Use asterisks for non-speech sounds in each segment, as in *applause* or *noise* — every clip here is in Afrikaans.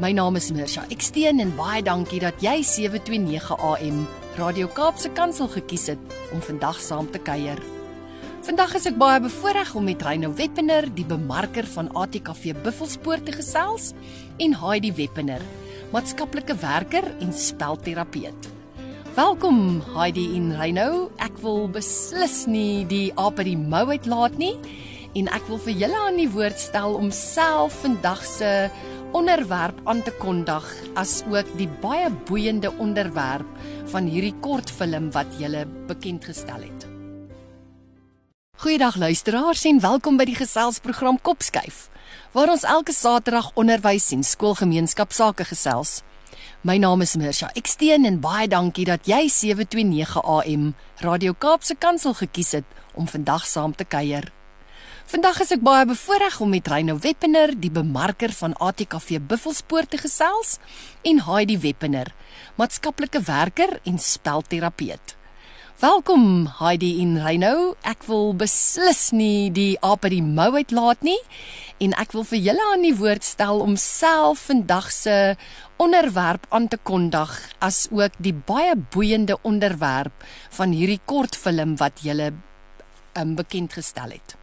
My naam is Mirsha Eksteen en baie dankie dat jy 729 AM Radio Kaapse Kansel gekies het om vandag saam te kuier. Vandag is ek baie bevoorreg om met Reynou Weppener, die bemarker van ATKV Buffelspoort te gesels en Heidi Weppener, maatskaplike werker en spelterapeut. Welkom Heidi en Reynou. Ek wil beslis nie die aap uit die mou uitlaat nie en ek wil vir julle aan die woord stel om self vandag se onderwerp aan te kondig as ook die baie boeiende onderwerp van hierdie kortfilm wat julle bekend gestel het. Goeiedag luisteraars en welkom by die geselsprogram Kopskuif waar ons elke Saterdag onderwys en skoolgemeenskap sake gesels. My naam is Mirsha Eksteen en baie dankie dat jy 729 AM Radio Kaapse Kansel gekies het om vandag saam te kuier. Vandag is ek baie bevoorreg om met Reynou Weppener, die bemarker van ATKV Buffelspoort te gesels, en Heidi Weppener, maatskaplike werker en spelterapeut. Welkom Heidi en Reynou. Ek wil beslis nie die aap uit die mou uitlaat nie en ek wil vir julle aan die woord stel om self vandag se onderwerp aan te kondig as ook die baie boeiende onderwerp van hierdie kortfilm wat julle um, bekend gestel het.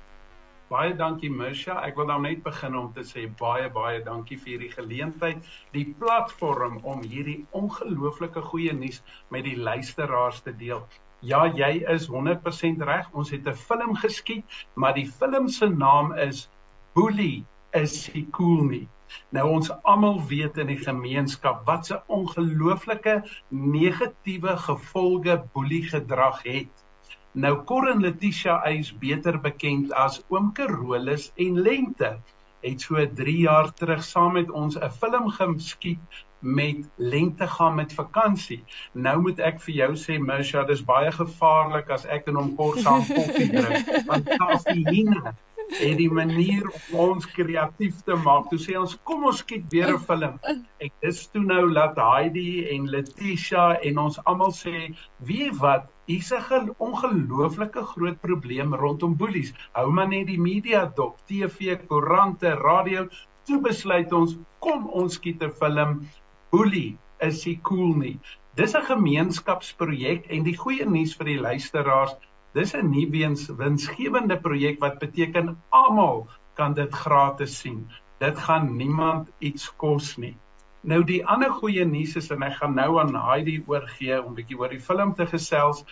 Baie dankie Misha. Ek wil nou net begin om te sê baie baie dankie vir hierdie geleentheid, die platform om hierdie ongelooflike goeie nuus met die luisteraars te deel. Ja, jy is 100% reg. Ons het 'n film geskiet, maar die film se naam is Boelie is he cool nie. Nou ons almal weet in die gemeenskap wat 'n ongelooflike negatiewe gevolge boelie gedrag het. Nou Corin Letitia is beter bekend as Oom Carolus en Lente het so 3 jaar terug saam met ons 'n film geskiet met Lente gaan met vakansie. Nou moet ek vir jou sê Misha, dis baie gevaarlik as ek en hom kort saam koffie drink want *laughs* kafeïne en die manier om ons kreatief te maak. Toe sê ons, kom ons kyk weer 'n film. Ek dis toe nou laat Heidi en Letitia en ons almal sê, wie wat Hier's 'n ongelooflike groot probleem rondom boelies. Hou maar net die media dop, TV, koerante, radio. Toe besluit ons, kom ons skiet 'n film. Boelie, is hy cool nie? Dis 'n gemeenskapsprojek en die goeie nuus vir die luisteraars Dis 'n nie weens winsgewende projek wat beteken almal kan dit gratis sien. Dit gaan niemand iets kos nie. Nou die ander goeie nuus is en ek gaan nou aan Heidi oorgee om bietjie oor die film te gesels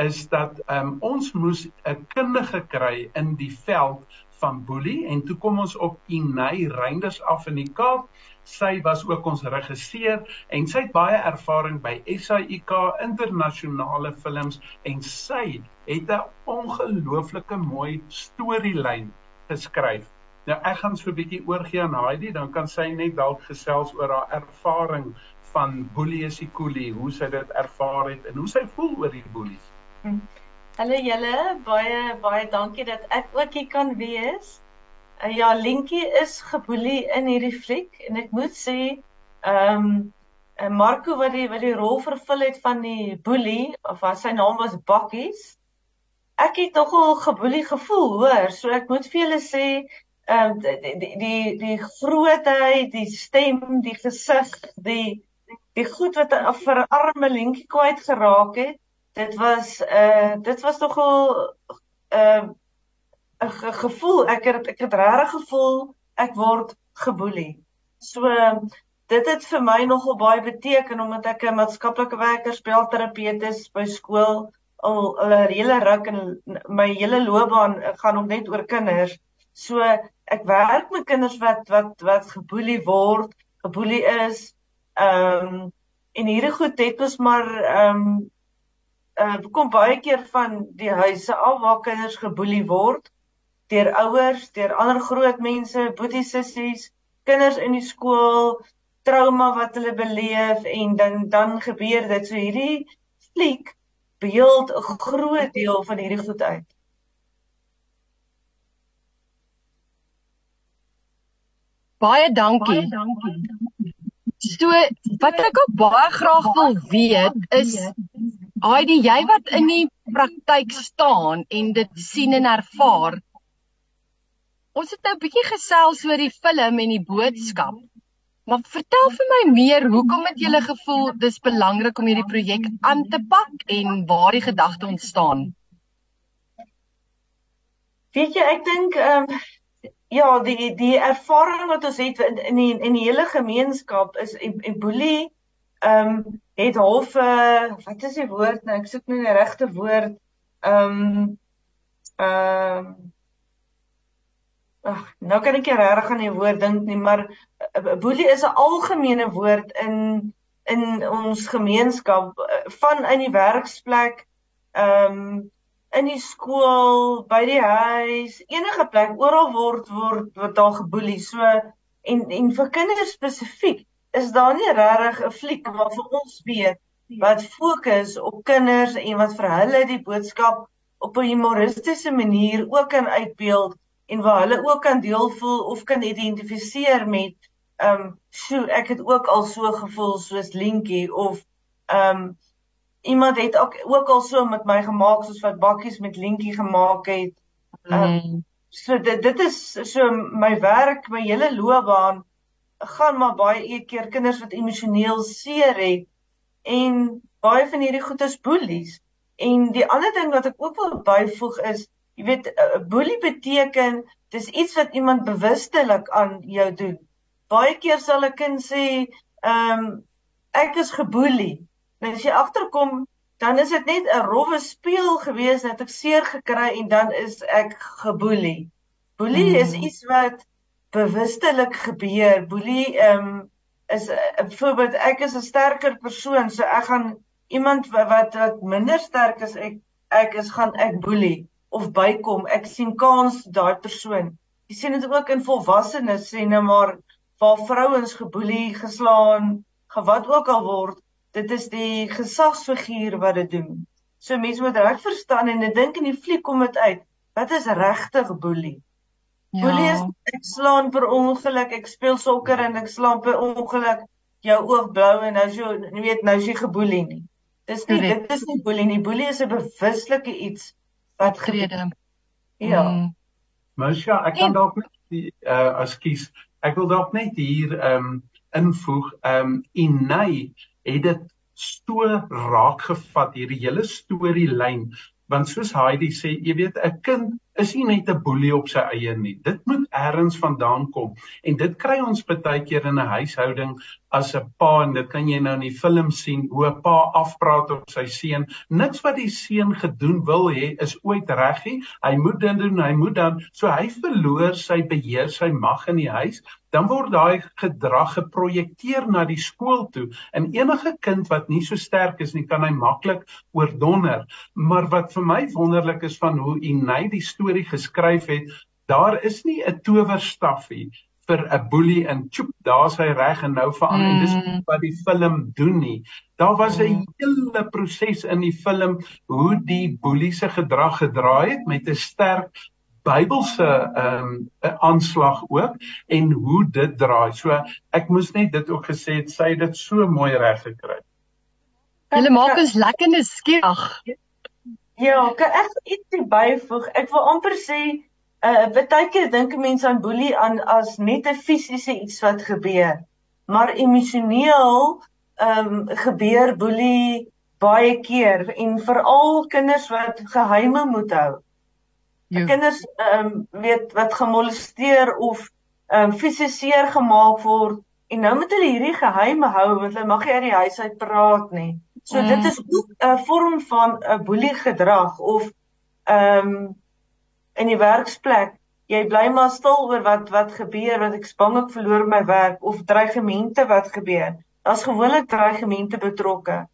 is dat um, ons moes 'n kundige kry in die veld van Boelie en toe kom ons op Inay Reinders af in die Kaap Sy was ook ons regisseur en sy het baie ervaring by SAIK internasionale films en sy het 'n ongelooflike mooi storielyn geskryf. Nou ek gaan so 'n bietjie oorgie aan Heidi, dan kan sy net dalk gesels oor haar ervaring van Boelie Sikuli, hoe sy dit ervaar het en hoe sy voel oor die boelies. Hm. Hallo julle, baie baie dankie dat ek ook hier kan wees. Ja, Linkie is geboelie in hierdie fliek en ek moet sê, ehm um, Marco wat die wat die rol vervul het van die boelie of wat sy naam was Bakkies. Ek het nogal geboelie gevoel, hoor. So ek moet vir julle sê, ehm uh, die die die die grootheid, die stem, die gesig, die die goed wat vir 'n arme Linkie kwyt geraak het. Dit was uh dit was nogal ehm uh, 'n gevoel ek het ek het regtig gevoel ek word geboelie. So dit het vir my nogal baie beteken omdat ek 'n maatskaplike werker spelterapeut is by skool al 'n hele ruk en my hele loopbaan gaan nog net oor kinders. So ek werk met kinders wat wat wat geboelie word, geboelie is. Ehm um, en hierdie goed het ons maar ehm um, uh kom baie keer van die huise af waar kinders geboelie word deur ouers, deur ander groot mense, boetie sissies, kinders in die skool, trauma wat hulle beleef en dan dan gebeur dit. So hierdie fliek beeld 'n groot deel van hierdie goed uit. Baie dankie. Baie dankie. So wat ek ook baie graag wil weet is Heidi, jy wat in die praktyk staan en dit sien en ervaar. Ons het nou 'n bietjie gesels oor die film en die boodskap. Maar vertel vir my meer, hoekom het jy gevoel dis belangrik om hierdie projek aan te pak en waar die gedagte ontstaan? Weet jy, ek dink ehm um, ja, die die ervaring wat ons het in in die, in die hele gemeenskap is Ebola ehm um, het half uh, wat is die woord nou? Ek soek nou die regte woord. Ehm um, ehm um, Ag, nou kan ek nie regtig aan die woord dink nie, maar eh, boelie is 'n algemene woord in in ons gemeenskap van in die werksplek, ehm um, in die skool, by die huis, enige plek, oral word word wat daar geboelie. So en en vir kinders spesifiek is daar nie regtig 'n fliek wat vir ons weet wat fokus op kinders en wat vir hulle die boodskap op 'n humoristiese manier ook kan uitbeeld en waar hulle ook kan deel voel of kan identifiseer met ehm um, so ek het ook al so gevoel soos Linkie of ehm um, iemand het ook ook al so met my gemaak soos wat bakkies met Linkie gemaak het. Ehm um, so dit dit is so my werk, my hele loopbaan gaan maar baie keer kinders wat emosioneel seer het en baie van hierdie goed is boelies. En die ander ding wat ek ook wil byvoeg is Jy weet 'n uh, boelie beteken dis iets wat iemand bewustelik aan jou doen. Baie keer sal 'n kind sê, "Ehm um, ek is geboelie." Nou as jy agterkom, dan is dit net 'n rowwe speel gewees dat ek seer gekry en dan is ek geboelie. Boelie hmm. is iets wat bewustelik gebeur. Boelie ehm um, is 'n uh, voorbeeld ek is 'n sterker persoon, so ek gaan iemand wat wat minder sterk is ek ek is gaan ek boelie of bykom, ek sien kans daai persoon. Jy sien dit ook in volwassenes sê nou maar waar vrouens geboelie, geslaan, gewat ook al word, dit is die gesagsfiguur wat dit doen. So mense moet reg verstaan en ek dink in die fliek kom dit uit. Wat is regtig boelie? Ja. Boelie is ek slaan per ongeluk, ek speel sokker en ek slaan per ongeluk jou oog blou en nou jy weet nou jy geboelie nie. Dis nie dit is nie boelie nie. Boelie is 'n bewuslike iets wat trede. Ja. Mm. Mosja, ek kan dalk net die uh ekskuus. Ek wil dalk net hier ehm um, invoeg ehm um, Inay het dit so raak gevat hierdie hele storielyn want soos Heidi sê, jy weet 'n kind is nie net 'n boelie op sy eie nie. Dit moet eers vandaan kom. En dit kry ons baie keer in 'n huishouding as 'n pa en dit kan jy nou in die film sien hoe 'n pa afpraat op sy seun. Niks wat die seun gedoen wil hê is ooit reg nie. Hy moet dit doen, hy moet dan so hy verloor sy beheer, sy mag in die huis. Dan word daai gedrag geprojekteer na die skool toe. En enige kind wat nie so sterk is nie, kan hy maklik oordonner. Maar wat vir my wonderlik is van hoe Inay die storie geskryf het, daar is nie 'n towerstafie vir 'n boelie in Choop, daar's hy reg en nou verander mm. en dis mm. wat die film doen nie. Daar was 'n mm. hele proses in die film hoe die boelie se gedrag gedraai het met 'n sterk Bybelse ehm um, 'n aanslag ook en hoe dit draai. So ek moes net dit ook gesê het, sy het dit so mooi reg gekry. Hulle maak ons lekker nuuskierig. Ja, kan ek ietsie byvoeg? Ek wil amper sê, uh baie keer dink mense aan boelie aan as net 'n fisiese iets wat gebeur. Maar emosioneel ehm um, gebeur boelie baie keer en veral kinders wat geheime moet hou. Ja. Kinders ehm um, weet wat gemolesteer of ehm um, fisiseer gemaak word en nou moet hulle hierdie geheime hou want hulle mag nie uit die huis uit praat nie. So mm. dit is ook 'n vorm van 'n boelie gedrag of ehm um, in die werksplek jy bly maar stil oor wat wat gebeur wat ek bang ek verloor my werk of dreigemente wat gebeur. Daar's gewoonlik dreigemente betrokke.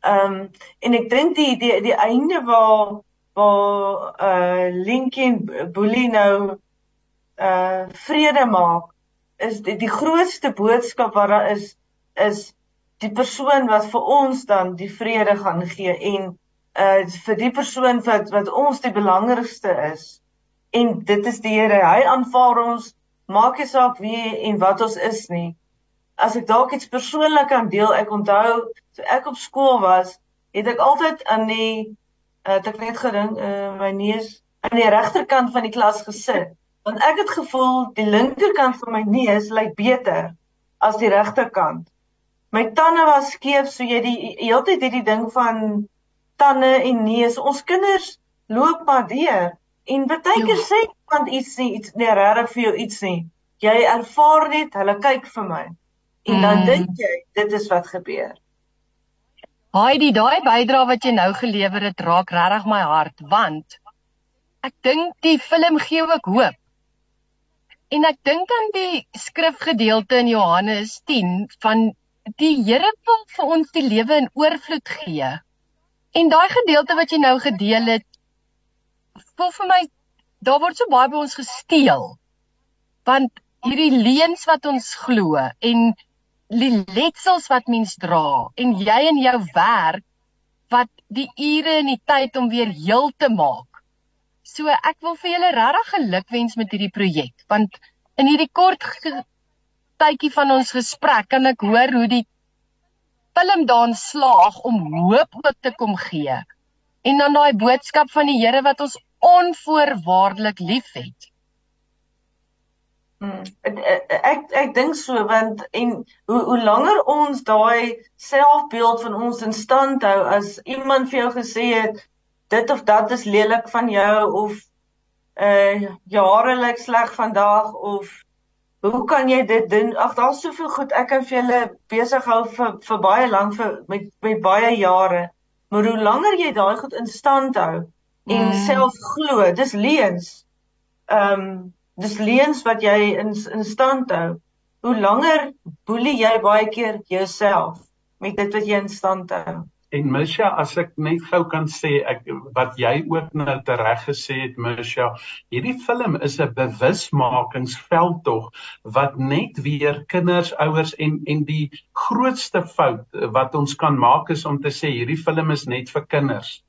Ehm um, en ek dink die die die einde waar waar uh Lincoln boelie nou uh vrede maak is die, die grootste boodskap wat daar is is die persoon wat vir ons dan die vrede gaan gee en uh vir die persoon wat wat ons die belangrikste is. En dit is die Here. Hy aanvaar ons. Maak nie saak wie en wat ons is nie. As ek dalk iets persoonlik kan deel ek onthou toe ek op skool was het ek altyd aan die uh, het ek net gedink uh, my neus aan die regterkant van die klas gesit. Want ek het gevoel die linkerkant van my neus lyk beter as die regterkant my tande was skeef so jy die heeltyd hierdie ding van tande en neus. Ons kinders loop maar deur en baie keer sê iemand iets nie iets nee regtig vir jou iets nie. Jy ervaar net hulle kyk vir my. En dan mm. dink jy dit is wat gebeur. Heidi, daai bydrae wat jy nou gelewer het, raak regtig my hart want ek dink die film gee ook hoop. En ek dink aan die skrifgedeelte in Johannes 10 van die Here wil vir ons die lewe in oorvloed gee. En daai gedeelte wat jy nou gedeel het, voel vir my daar word so baie by ons gesteel. Want hierdie leuns wat ons glo en die letsels wat mens dra en jy in jou werk wat die ure en die tyd om weer heel te maak. So ek wil vir julle regtig gelukwens met hierdie projek want in hierdie kort tydjie van ons gesprek kan ek hoor hoe die film daan slaag om hoop op te kom gee. En dan daai boodskap van die Here wat ons onvoorwaardelik liefhet. Hmm. Ek ek dink so want en hoe hoe langer ons daai selfbeeld van ons in stand hou as iemand vir jou gesê het dit of dat is lelik van jou of uh jarelik sleg vandag of hoe kan jy dit doen? Ag daar's soveel goed ek kan vir julle besig hou vir vir baie lank vir met met baie jare. Maar hoe langer jy daai goed in stand hou en mm. self glo, dis leuns. Ehm um, dis leuns wat jy in in stand hou. Hoe langer boelie jy baie keer jouself met dit wat jy in stand hou. En Misha, as ek net gou kan sê ek wat jy ook nou tereg gesê het Misha, hierdie film is 'n bewusmakingsveldtog wat net weer kinders, ouers en en die grootste fout wat ons kan maak is om te sê hierdie film is net vir kinders.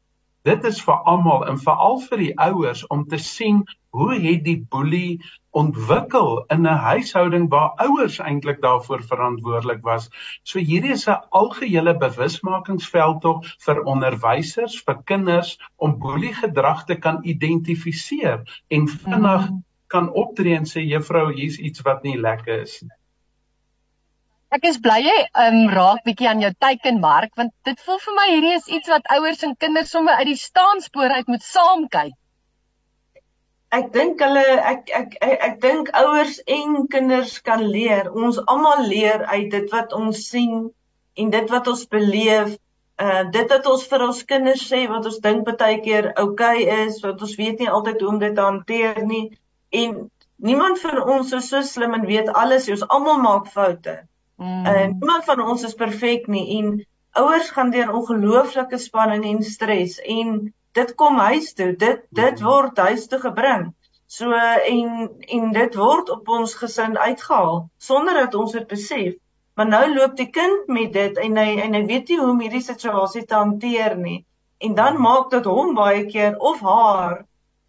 Dit is vir almal en veral vir die ouers om te sien hoe het die boelie ontwikkel in 'n huishouding waar ouers eintlik daarvoor verantwoordelik was. So hierdie is 'n algehele bewusmakingsveld tog vir onderwysers, vir kinders om boeliegedrag te kan identifiseer en vinnig mm. kan optree en sê juffrou, hier's iets wat nie lekker is nie. Ek is bly jy um, raak bietjie aan jou teikenmark want dit voel vir my hierdie is iets wat ouers en kinders sommer uit die staanspoor uit moet saam kyk. Ek dink hulle ek ek ek, ek dink ouers en kinders kan leer. Ons almal leer uit dit wat ons sien en dit wat ons beleef. Uh dit wat ons vir ons kinders sê wat ons dink baie keer oukei okay is, wat ons weet nie altyd hoe om dit te hanteer nie. En niemand van ons is so slim en weet alles. Ons almal maak foute. Mm. En niemand van ons is perfek nie en ouers gaan deur ongelooflike spanning en stres en dit kom huis toe. Dit dit mm. word huis toe gebring. So en en dit word op ons gesin uitgehaal sonder dat ons dit besef. Maar nou loop die kind met dit en hy en hy weet nie hoe om hierdie situasie te hanteer nie. En dan maak dit hom baie keer of haar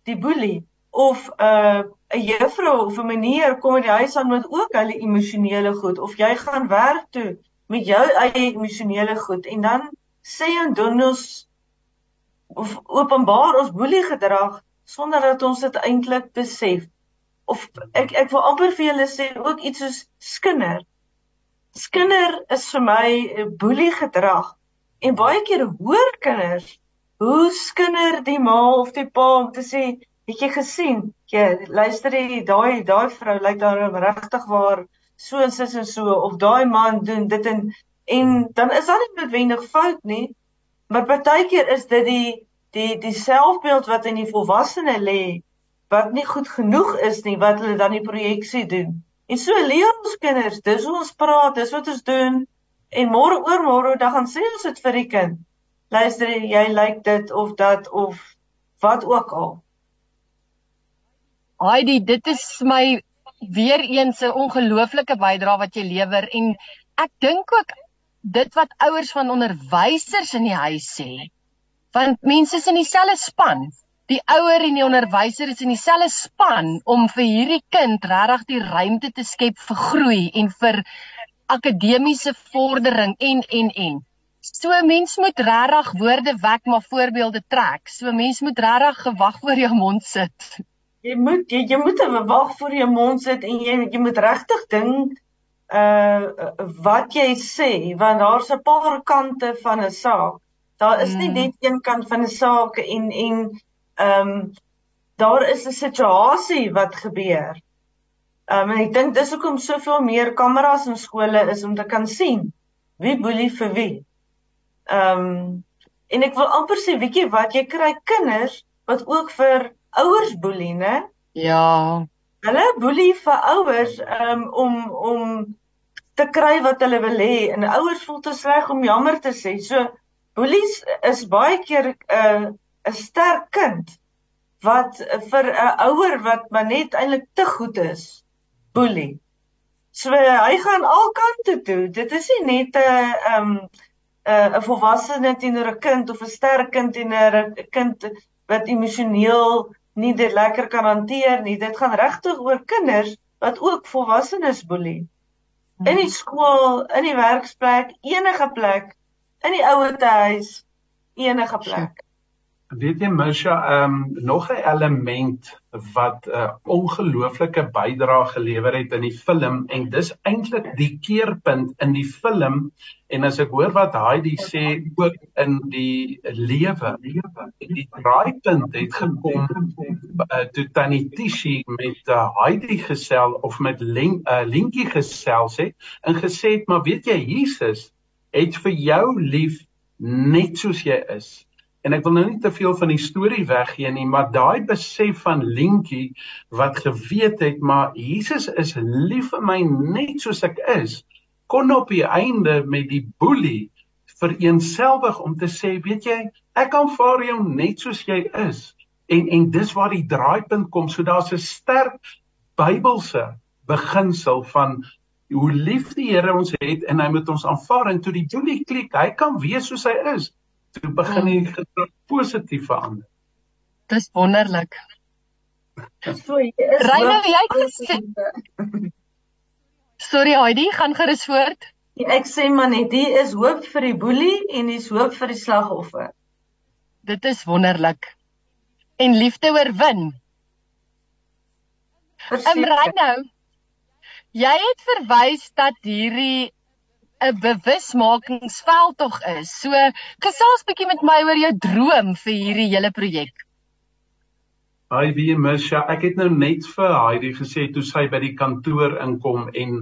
die boelie of 'n uh, 'n juffrou of 'n meneer kom in die huis aan met ook hulle emosionele goed of jy gaan werk toe met jou eie emosionele goed en dan sê en doen ons of openbaar ons boelie gedrag sonder dat ons dit eintlik besef. Of ek ek wil amper vir julle sê ook iets soos skinder skinder is vir my 'n boelie gedrag en baie keer hoor kinders hoe skinder die ma of die pa om te sê Het jy gesien? Jy luister jy daai daai vrou lyk daar regtig waar so en sis en so of daai man doen dit en en dan is dit nie noodwendig fout nie. Maar partykeer is dit die die die selfbeeld wat in die volwassene lê wat nie goed genoeg is nie wat hulle dan die projeksie doen. En so leer ons kinders, dis hoe ons praat, dis wat ons doen en môre oor môre dan gaan sê ons dit vir die kind. Luister jy lyk dit of dat of wat ook al. Heidi, dit is my weer eens 'n ongelooflike bydrae wat jy lewer en ek dink ook dit wat ouers van onderwysers in die huis sê. Want mense is in dieselfde span. Die ouer en die onderwyser is in dieselfde span om vir hierdie kind regtig die ruimte te skep vir groei en vir akademiese vordering en en en. So mens moet regtig woorde wek maar voorbeelde trek. So mens moet regtig gewag voor jou mond sit. Jy moet jy, jy moet 'n wag voor jou mond sit en jy jy moet regtig dink uh wat jy sê want daar's 'n paar kante van 'n saak. Daar is nie hmm. net een kant van 'n saak en en ehm um, daar is 'n situasie wat gebeur. Ehm um, en ek dink dis hoekom soveel meer kameras in skole is om te kan sien wie boelie vir wie. Ehm um, en ek wil amper sê weet jy wat jy kry kinders wat ook vir ouers boelie, né? Ja. Hulle boelie vir ouers um, om om te kry wat hulle wil hê en ouers voel te sleg om jammer te sê. So boelies is baie keer 'n uh, 'n sterk kind wat vir 'n ouer wat maar net eintlik te goed is boelie. So hy gaan al kante toe. Dit is nie net 'n um 'n 'n volwassene teenoor 'n kind of 'n sterk kind teenoor 'n kind wat emosioneel nie dit lekker kan hanteer nie. Dit gaan regtig oor kinders wat ook volwassenes boelie in die skool, in die werksplek, enige plek, in die ouerhuis, enige plek. Weet jy Misha, ehm um, nog 'n element wat 'n uh, ongelooflike bydrae gelewer het in die film en dis eintlik die keerpunt in die film en as ek hoor wat Heidi sê ook in die lewe, die draaipunt het gekom uh, toe Tannie Tishi met uh, Heidi gesel of met Len, uh, Lentjie gesels het en gesê het maar weet jy Jesus het vir jou lief net soos jy is En ek wil nou nie te veel van die storie weggee nie, maar daai besef van Lentjie wat geweet het maar Jesus is lief vir my net soos ek is, kon op die einde met die boelie vereenselwig om te sê, weet jy, ek aanvaar jou net soos jy is. En en dis waar die draaipunt kom. So daar's 'n sterk Bybelse beginsel van hoe lief die Here ons het en hy moet ons aanvaar en toe die boelie klik, hy kan wees soos hy is toe begin hy gedrag positief verander. Dis wonderlik. So is Reine jy gesê. *laughs* Sorry Heidi, gaan gerus voort. Ek sê maar net, hier is hoop vir die boelie en hier is hoop vir die slagoffer. Dit is wonderlik. En liefde oorwin. Emrei nou. Jy het verwys dat hierdie 'n bewusmakingsveldtog is. So gesels bietjie met my oor jou droom vir hierdie hele projek. Hi wie Misha, ek het nou net vir Heidi gesê toe sy by die kantoor inkom en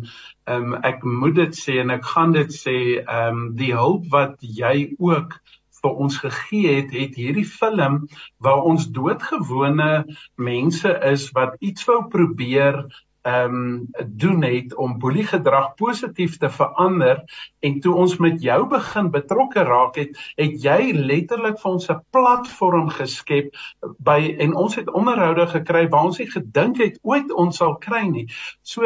ehm um, ek moet dit sê en ek gaan dit sê ehm um, die hulp wat jy ook vir ons gegee het, het hierdie film waar ons doodgewone mense is wat iets wou probeer ehm um, doen het om boelie gedrag positief te verander en toe ons met jou begin betrokke raak het, het jy letterlik vir ons 'n platform geskep by en ons het onderhoude gekry waar ons nie gedink het ooit ons sal kry nie. So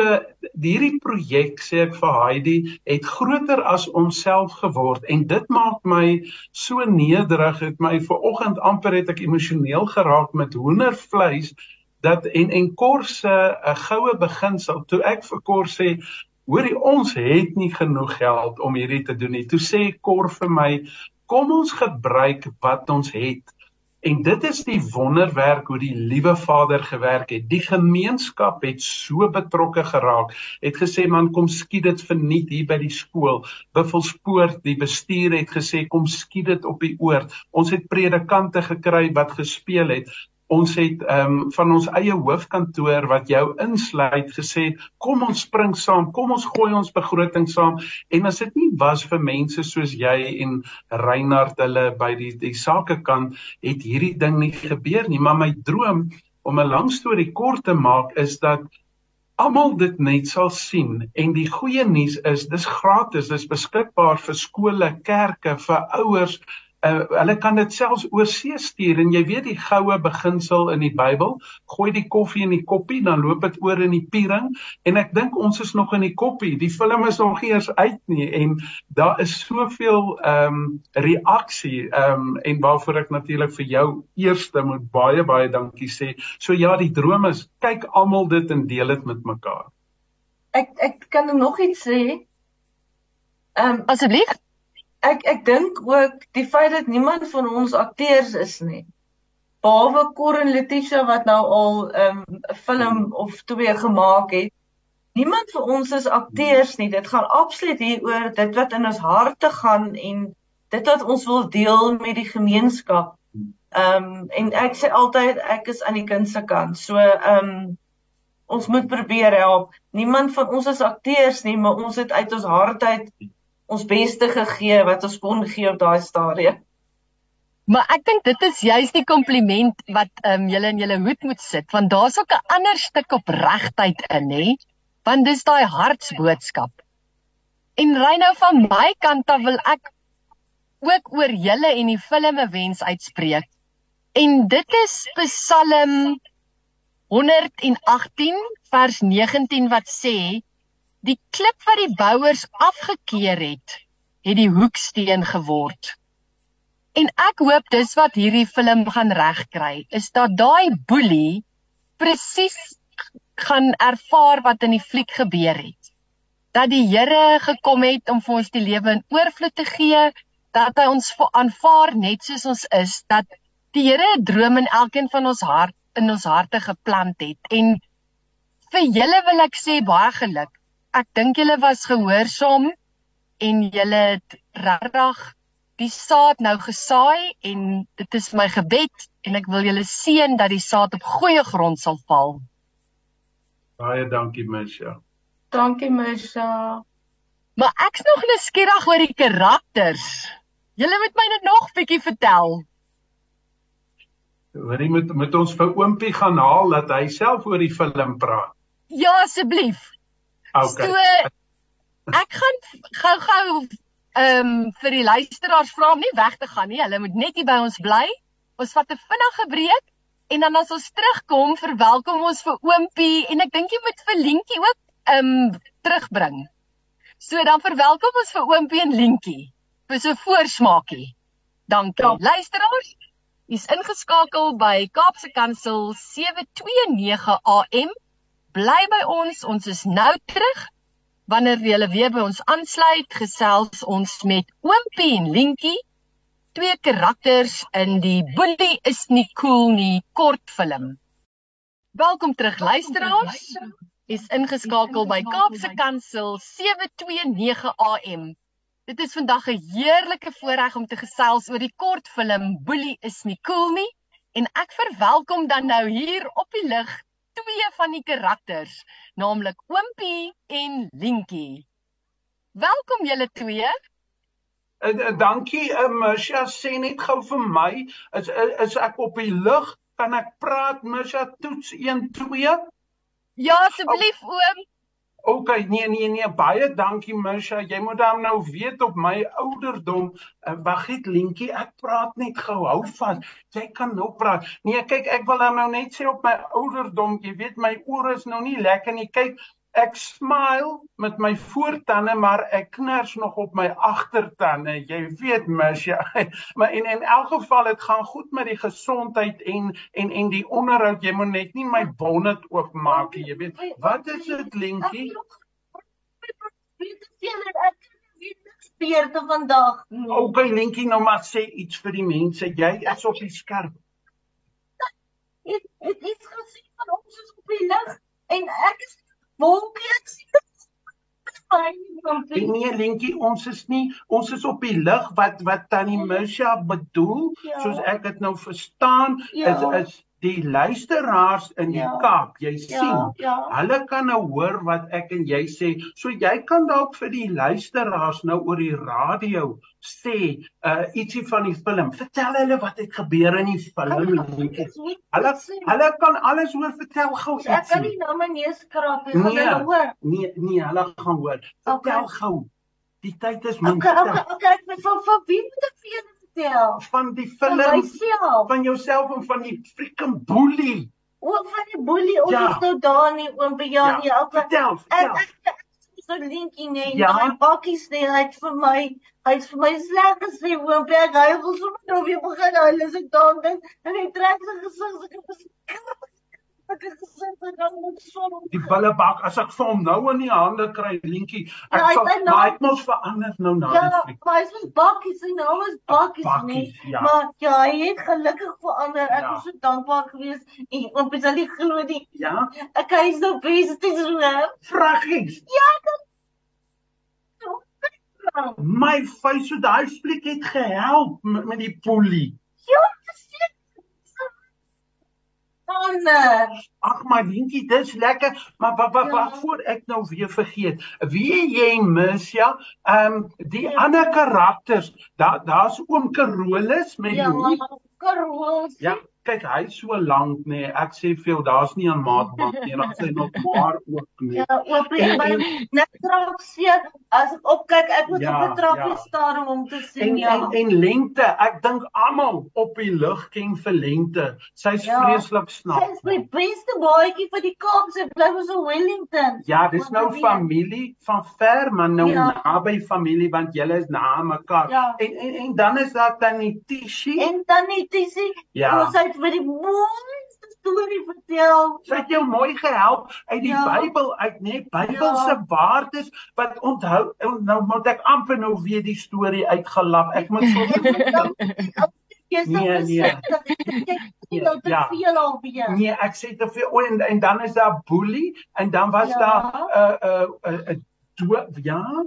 hierdie projek sê ek vir Heidi het groter as onsself geword en dit maak my so nederig het my ver oggend amper het ek emosioneel geraak met hoendervleis dat en en Kors se 'n goue beginsel toe ek vir Kors sê hoorie ons het nie genoeg geld om hierdie te doen nie. Toe sê Kor vir my kom ons gebruik wat ons het. En dit is die wonderwerk hoe die liewe Vader gewerk het. Die gemeenskap het so betrokke geraak. Het gesê man kom skiet dit verniet hier by die skool. Buffelspoort, die bestuur het gesê kom skiet dit op die oord. Ons het predikante gekry wat gespeel het ons het ehm um, van ons eie hoofkantoor wat jou insluit gesê kom ons spring saam kom ons gooi ons begroting saam. En as dit nie was vir mense soos jy en Reinhard hulle by die die sake kan het hierdie ding nie gebeur nie. Maar my droom om 'n lang storie kort te maak is dat almal dit net sal sien. En die goeie nuus is dis gratis dis beskikbaar vir skole kerke vir ouers uh, hulle kan dit selfs oorsee stuur en jy weet die goue beginsel in die Bybel, gooi die koffie in die koppie, dan loop dit oor in die piering en ek dink ons is nog in die koppie. Die film is nog nie eers uit nie en daar is soveel ehm um, reaksie ehm um, en waarvoor ek natuurlik vir jou eerste moet baie baie dankie sê. So ja, die droom is kyk almal dit en deel dit met mekaar. Ek ek kan nog iets sê. Ehm um, asseblief ek ek dink ook die feit dat niemand van ons akteurs is nie. Behalwe Cor en Letitia wat nou al ehm, 'n um, film of twee gemaak het. Niemand van ons is akteurs nie. Dit gaan absoluut hieroor dit wat in ons harte gaan en dit wat ons wil deel met die gemeenskap. Ehm um, en ek sê altyd ek is aan die kind se kant. So ehm um, ons moet probeer help. Niemand van ons is akteurs nie, maar ons het uit ons hart uit ons beste gegee wat ons kon gee op daai stadium. Maar ek dink dit is juist die kompliment wat ehm um, julle in julle hoed moet sit want daar's ook 'n ander stuk op regtheid in hè want dis daai hartsboodskap. En ry nou van my kant af wil ek ook oor julle en die film 'n wens uitspreek. En dit is Psalm 118 vers 19 wat sê Die klip wat die bouers afgekeer het, het die hoeksteen geword. En ek hoop dis wat hierdie film gaan regkry, is dat daai boelie presies gaan ervaar wat in die fliek gebeur het. Dat die Here gekom het om vir ons die lewe in oorvloed te gee, dat hy ons aanvaar net soos ons is, dat die Here 'n droom in elkeen van ons hart in ons harte geplant het en vir julle wil ek sê baie geluk ek dink julle was gehoorsaam en julle het regtig die saad nou gesaai en dit is my gebed en ek wil julle seën dat die saad op goeie grond sal val. Baie dankie Misha. Dankie Misha. Maar ek's nog nuuskierig oor die karakters. Julle moet my net nog bietjie vertel. Hoorie moet moet ons vir oompie gaan haal dat hy self oor die film praat. Ja asseblief. Okay. So ek gaan gou-gou ehm um, vir die luisteraars vra om nie weg te gaan nie. Hulle moet net hier by ons bly. Ons vat 'n vinnige breek en dan as ons terugkom, verwelkom ons vir Oompie en ek dink jy moet vir Lientjie ook ehm um, terugbring. So dan verwelkom ons vir Oompie en Lientjie vir so voorsmaakie. Dankie. Ja. Luisteraars, jy's ingeskakel by Kaapse Kansel 729 AM bly by ons. Ons is nou terug. Wanneer jy weer by ons aansluit, gesels ons met Oompie en Linkie, twee karakters in die Boelie is nie cool nie kortfilm. Welkom terug luisteraars. Is ingeskakel by Kaapse Kansel 729 AM. Dit is vandag 'n heerlike voorreg om te gesels oor die kortfilm Boelie is nie cool nie en ek verwelkom dan nou hier op die lig twee van die karakters, naamlik Oompie en Lientjie. Welkom julle twee. Uh, uh, dankie, uh, Misha, sê net gou vir my, is uh, is ek op die lug? Kan ek praat, Misha? Toets 1 2. Ja, asseblief, oh. oom. OK, nee nee nee, baie dankie Misha. Jy moet dan nou weet op my ouderdom. Uh, Wag net Lientjie, ek praat net gou. Hou vas. Jy kan nou praat. Nee, kyk, ek wil nou net sê op my ouderdom, jy weet my ore is nou nie lekker nie. Kyk, Ek smile met my voortande, maar ek kners nog op my agtertande. Jy weet mos *laughs* ja. Maar in in elk geval dit gaan goed met die gesondheid en en en die onderhoud. Jy moet net nie my bonnet oopmaak nie, jy weet. Wat is dit, Lentjie? Speerte vandag. Okay, Lentjie, nou maar sê iets vir die mense. Jy is op die skerp. Dit dit is gesien van ons is op die lig en ek is wolkies. Nee, Lentjie, ons is nie ons is op die lig wat wat Tannie Misha bedoel, ja. soos ek dit nou verstaan, ja. is is die luisteraars in die ja. Kaap, jy ja, sien, ja. hulle kan nou hoor wat ek en jy sê. So jy kan dalk vir die luisteraars nou oor die radio sê uh ietsie van die film. Vertel hulle wat het gebeur in die film. Hulle hulle kan alles hoor vertel gou ietsie. Ek kan nie nou my neus krap nie, nee, hulle hoor. Nee, nee, hulle gaan hoor. Vertel okay. gou. Die tyd is min. Okay, okay, okay, ek wil van wie moet ek vir vertel? van die Van film myself. van jouself en van die freaking boelie. Oom van die boelie, ons Ja. is nou daar nie, oom by Jan nie. Vertel, Ek vertel. ek ek is so linkie nee, Ja. daai bakkies nee, hy het vir my hy het vir my sleg gesê oom, ek hy wil sommer nou weer begin huil as ek daar dink en hy trek sy gesig so ek was ek het gesê dat dan moet son Die bullebak as ek vir hom nou in die hande kry, lientjie. Ek Ja, hy sal het 'n naam. maar hy het mos verander nou na die Ja, maar hy was bakkies, sy naam is bakkies nee. Bakkies, ja. Maar ja, hy het gelukkig verander. Ek Ja. was so dankbaar geweest en oom sal nie glo nie. Ja, Ek hy is nou besig te doen. vraggies. Ja, ek My face so daai fliek het gehelp met, met die polie. Ja. Ander. Ag my lientjie, dis lekker, maar wat wat Ja. wat voor ek nou weer vergeet. Wie jy mis ja, ehm um, die Ja. ander karakters, daar daar's oom Carolus met die Ja, hoed. Karol. Ja, kyk hy's so lank nê. Nee. Ek sê vir jou daar's nie 'n maat maat nie. Dan sê nog maar ook nie. Ja, oop En- en my net trap seer as ek opkyk, ek moet Ja, op die trappie ja. staan om hom te sien, En, ja. en en lengte, ek dink almal op die lug ken vir lengte. Sy's Ja. vreeslik Sy snaaks. is my beste baadjie vir die Kaap, sy bly mos in Wellington. Ja, dis nou familie van ver, maar nou Ja. naby familie want julle is na mekaar. Ja. En, en en dan is daar tannie Tishi. En dan dis Ja. ons het vir die mooiste storie vertel. Sy het jou mooi gehelp uit die Ja. Bybel uit, né? Bybelse Ja. waardes wat onthou nou moet ek amper nou weer die storie uitgelap. Ek moet *laughs* so Nee, nee. jy nou te Ja. veel alweer. Nee, ek sê te veel. O, en, en dan is daar boelie en dan was Ja. daar 'n 'n 'n 'n doop, ja.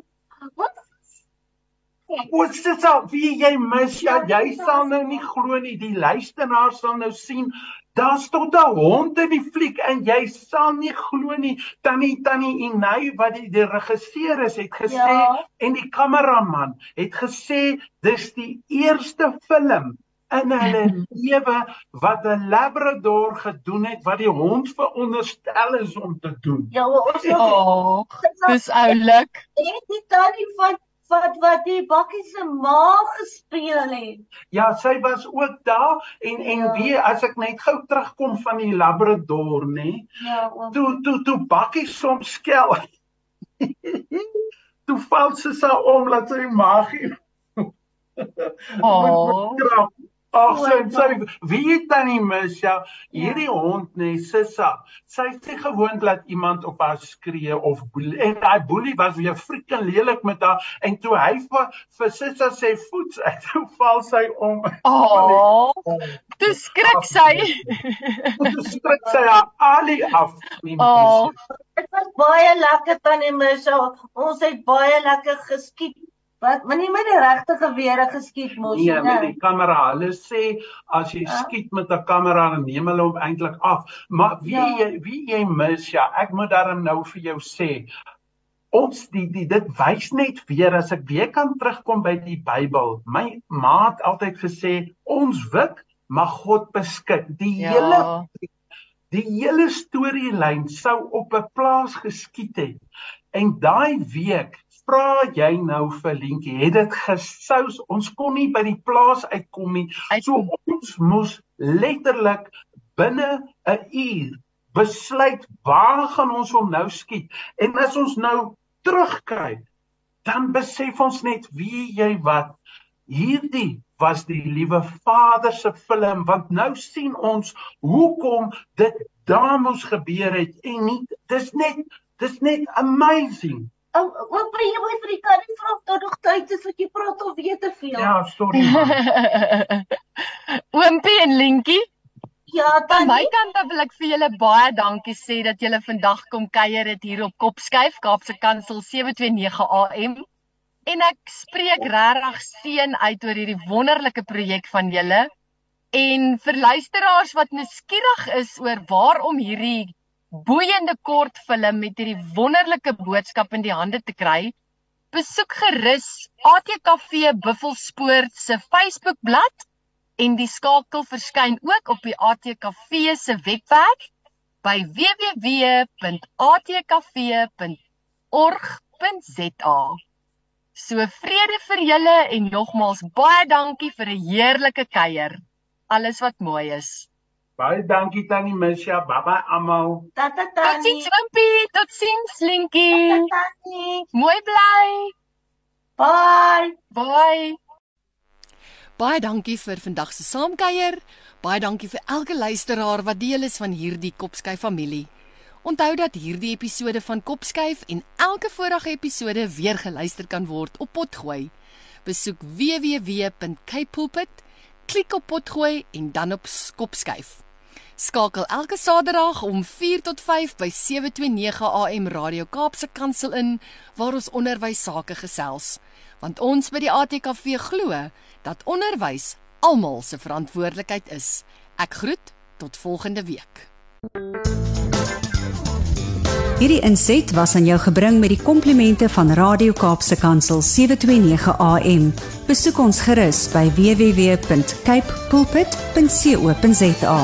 Wat? Wat sit al wie jy mis? Ja, Ja, jy ja. sal nou nie glo nie. Die luisteraars sal nou sien daar staan 'n hond in die fliek en jy sal nie glo nie. Tannie Tannie Inay wat die, die regisseur is, het gesê Ja. en die kameraman het gesê dis die eerste film in hulle *laughs* lewe wat 'n labrador gedoen het wat die hond veronderstel is om te doen. Ja, ons het Oh, dis oulik. die tannie van wat wat die bakkie se ma gespeel het. Ja, sy was ook daar en en Ja. weer as ek net gou terugkom van die labrador, nê. Ja, oom. Toe toe toe bakkie soms skel. *laughs* toe val sy sa om laat sy magie. *laughs* Oh. Ag sy O, sy wie het dan nie mis ja hierdie hond nê Sissa sy sê gewoond dat iemand op haar skree of boelie en daai boelie was weer freaking lelik met haar en toe hy vir, vir Sissa sê voets *laughs* uit toe val sy om Oh, toe skrik *laughs* sy. toe skrik sy haar alie af Nee, Oh. Dit was baie lekker tannie Misha. Ons het baie lekker geskiet. Wat, maar nie met die regte gewere geskiet mos Nee, met nee. die kamera. Hulle sê as jy Ja. skiet met 'n kamera dan neem hulle hom eintlik af. Maar wie Ja. jy wie jy mis ja, ek moet daarom nou vir jou sê. Ons die die dit wys net weer as ek weer kan terugkom by die Bybel. My ma het altyd gesê ons wik mag God beskik. Die Ja. hele die hele storielyn sou op 'n plaas geskied het. En daai week vra jy nou vir Lientjie, het dit gesous. Ons kon nie by die plaas uitkom nie. So ons moes letterlik binne 'n uur besluit waar gaan ons hom nou skiet. En as ons nou terugkyk, dan besef ons net wie jy wat. Hierdie was die liewe Vader se film want nou sien ons hoekom dit daar moes gebeur het en nie dis net dis net amazing. Ou wat by jy die tannie vra daar nog tyd is wat jy praat of weet te veel. Ja, sorry man. *laughs* Oompie en Linkie, ja aan my kant wil ek vir julle baie dankie sê dat julle vandag kom kuier het hier op Kopskyf Kaapse Kansel 729 AM. En ek spreek regtig seën uit oor hierdie wonderlike projek van julle. En vir luisteraars wat nuuskierig is oor waarom hierdie boeiende kortfilm met hierdie wonderlike boodskap in die hande te kry, besoek gerus ATKV Buffelspoort se Facebookblad en die skakel verskyn ook op die ATKV se webwerf by www.atkv.org.za. So vrede vir julle en nogmaals baie dankie vir 'n heerlike kuier. Alles wat mooi is. Baie dankie Tannie Misha, baba almal. Tata Totsiens Tannie. Wimpie, totsiens Linkie. Tata Tannie. Mooi bly. Bye. Bye. Baie dankie vir vandag se saamkuier. Baie dankie vir elke luisteraar wat deel is van hierdie Kopskyf familie. Onthou dat hierdie episode van Kopskyf en elke vorige episode weer geluister kan word op Potgooi. Besoek www.capepulpit, klik op Potgooi en dan op Kopskyf. Skakel elke Saterdag om 4 tot 5 by 729 AM Radio Kaapse Kansel in waar ons onderwys sake gesels. Want ons by die ATKV glo dat onderwys almal se verantwoordelikheid is. Ek groet tot volgende week. Hierdie inset was aan jou gebring met die komplimente van Radio Kaapse Kansel 729 AM. Besoek ons gerus by www.cape pulpit.co.za.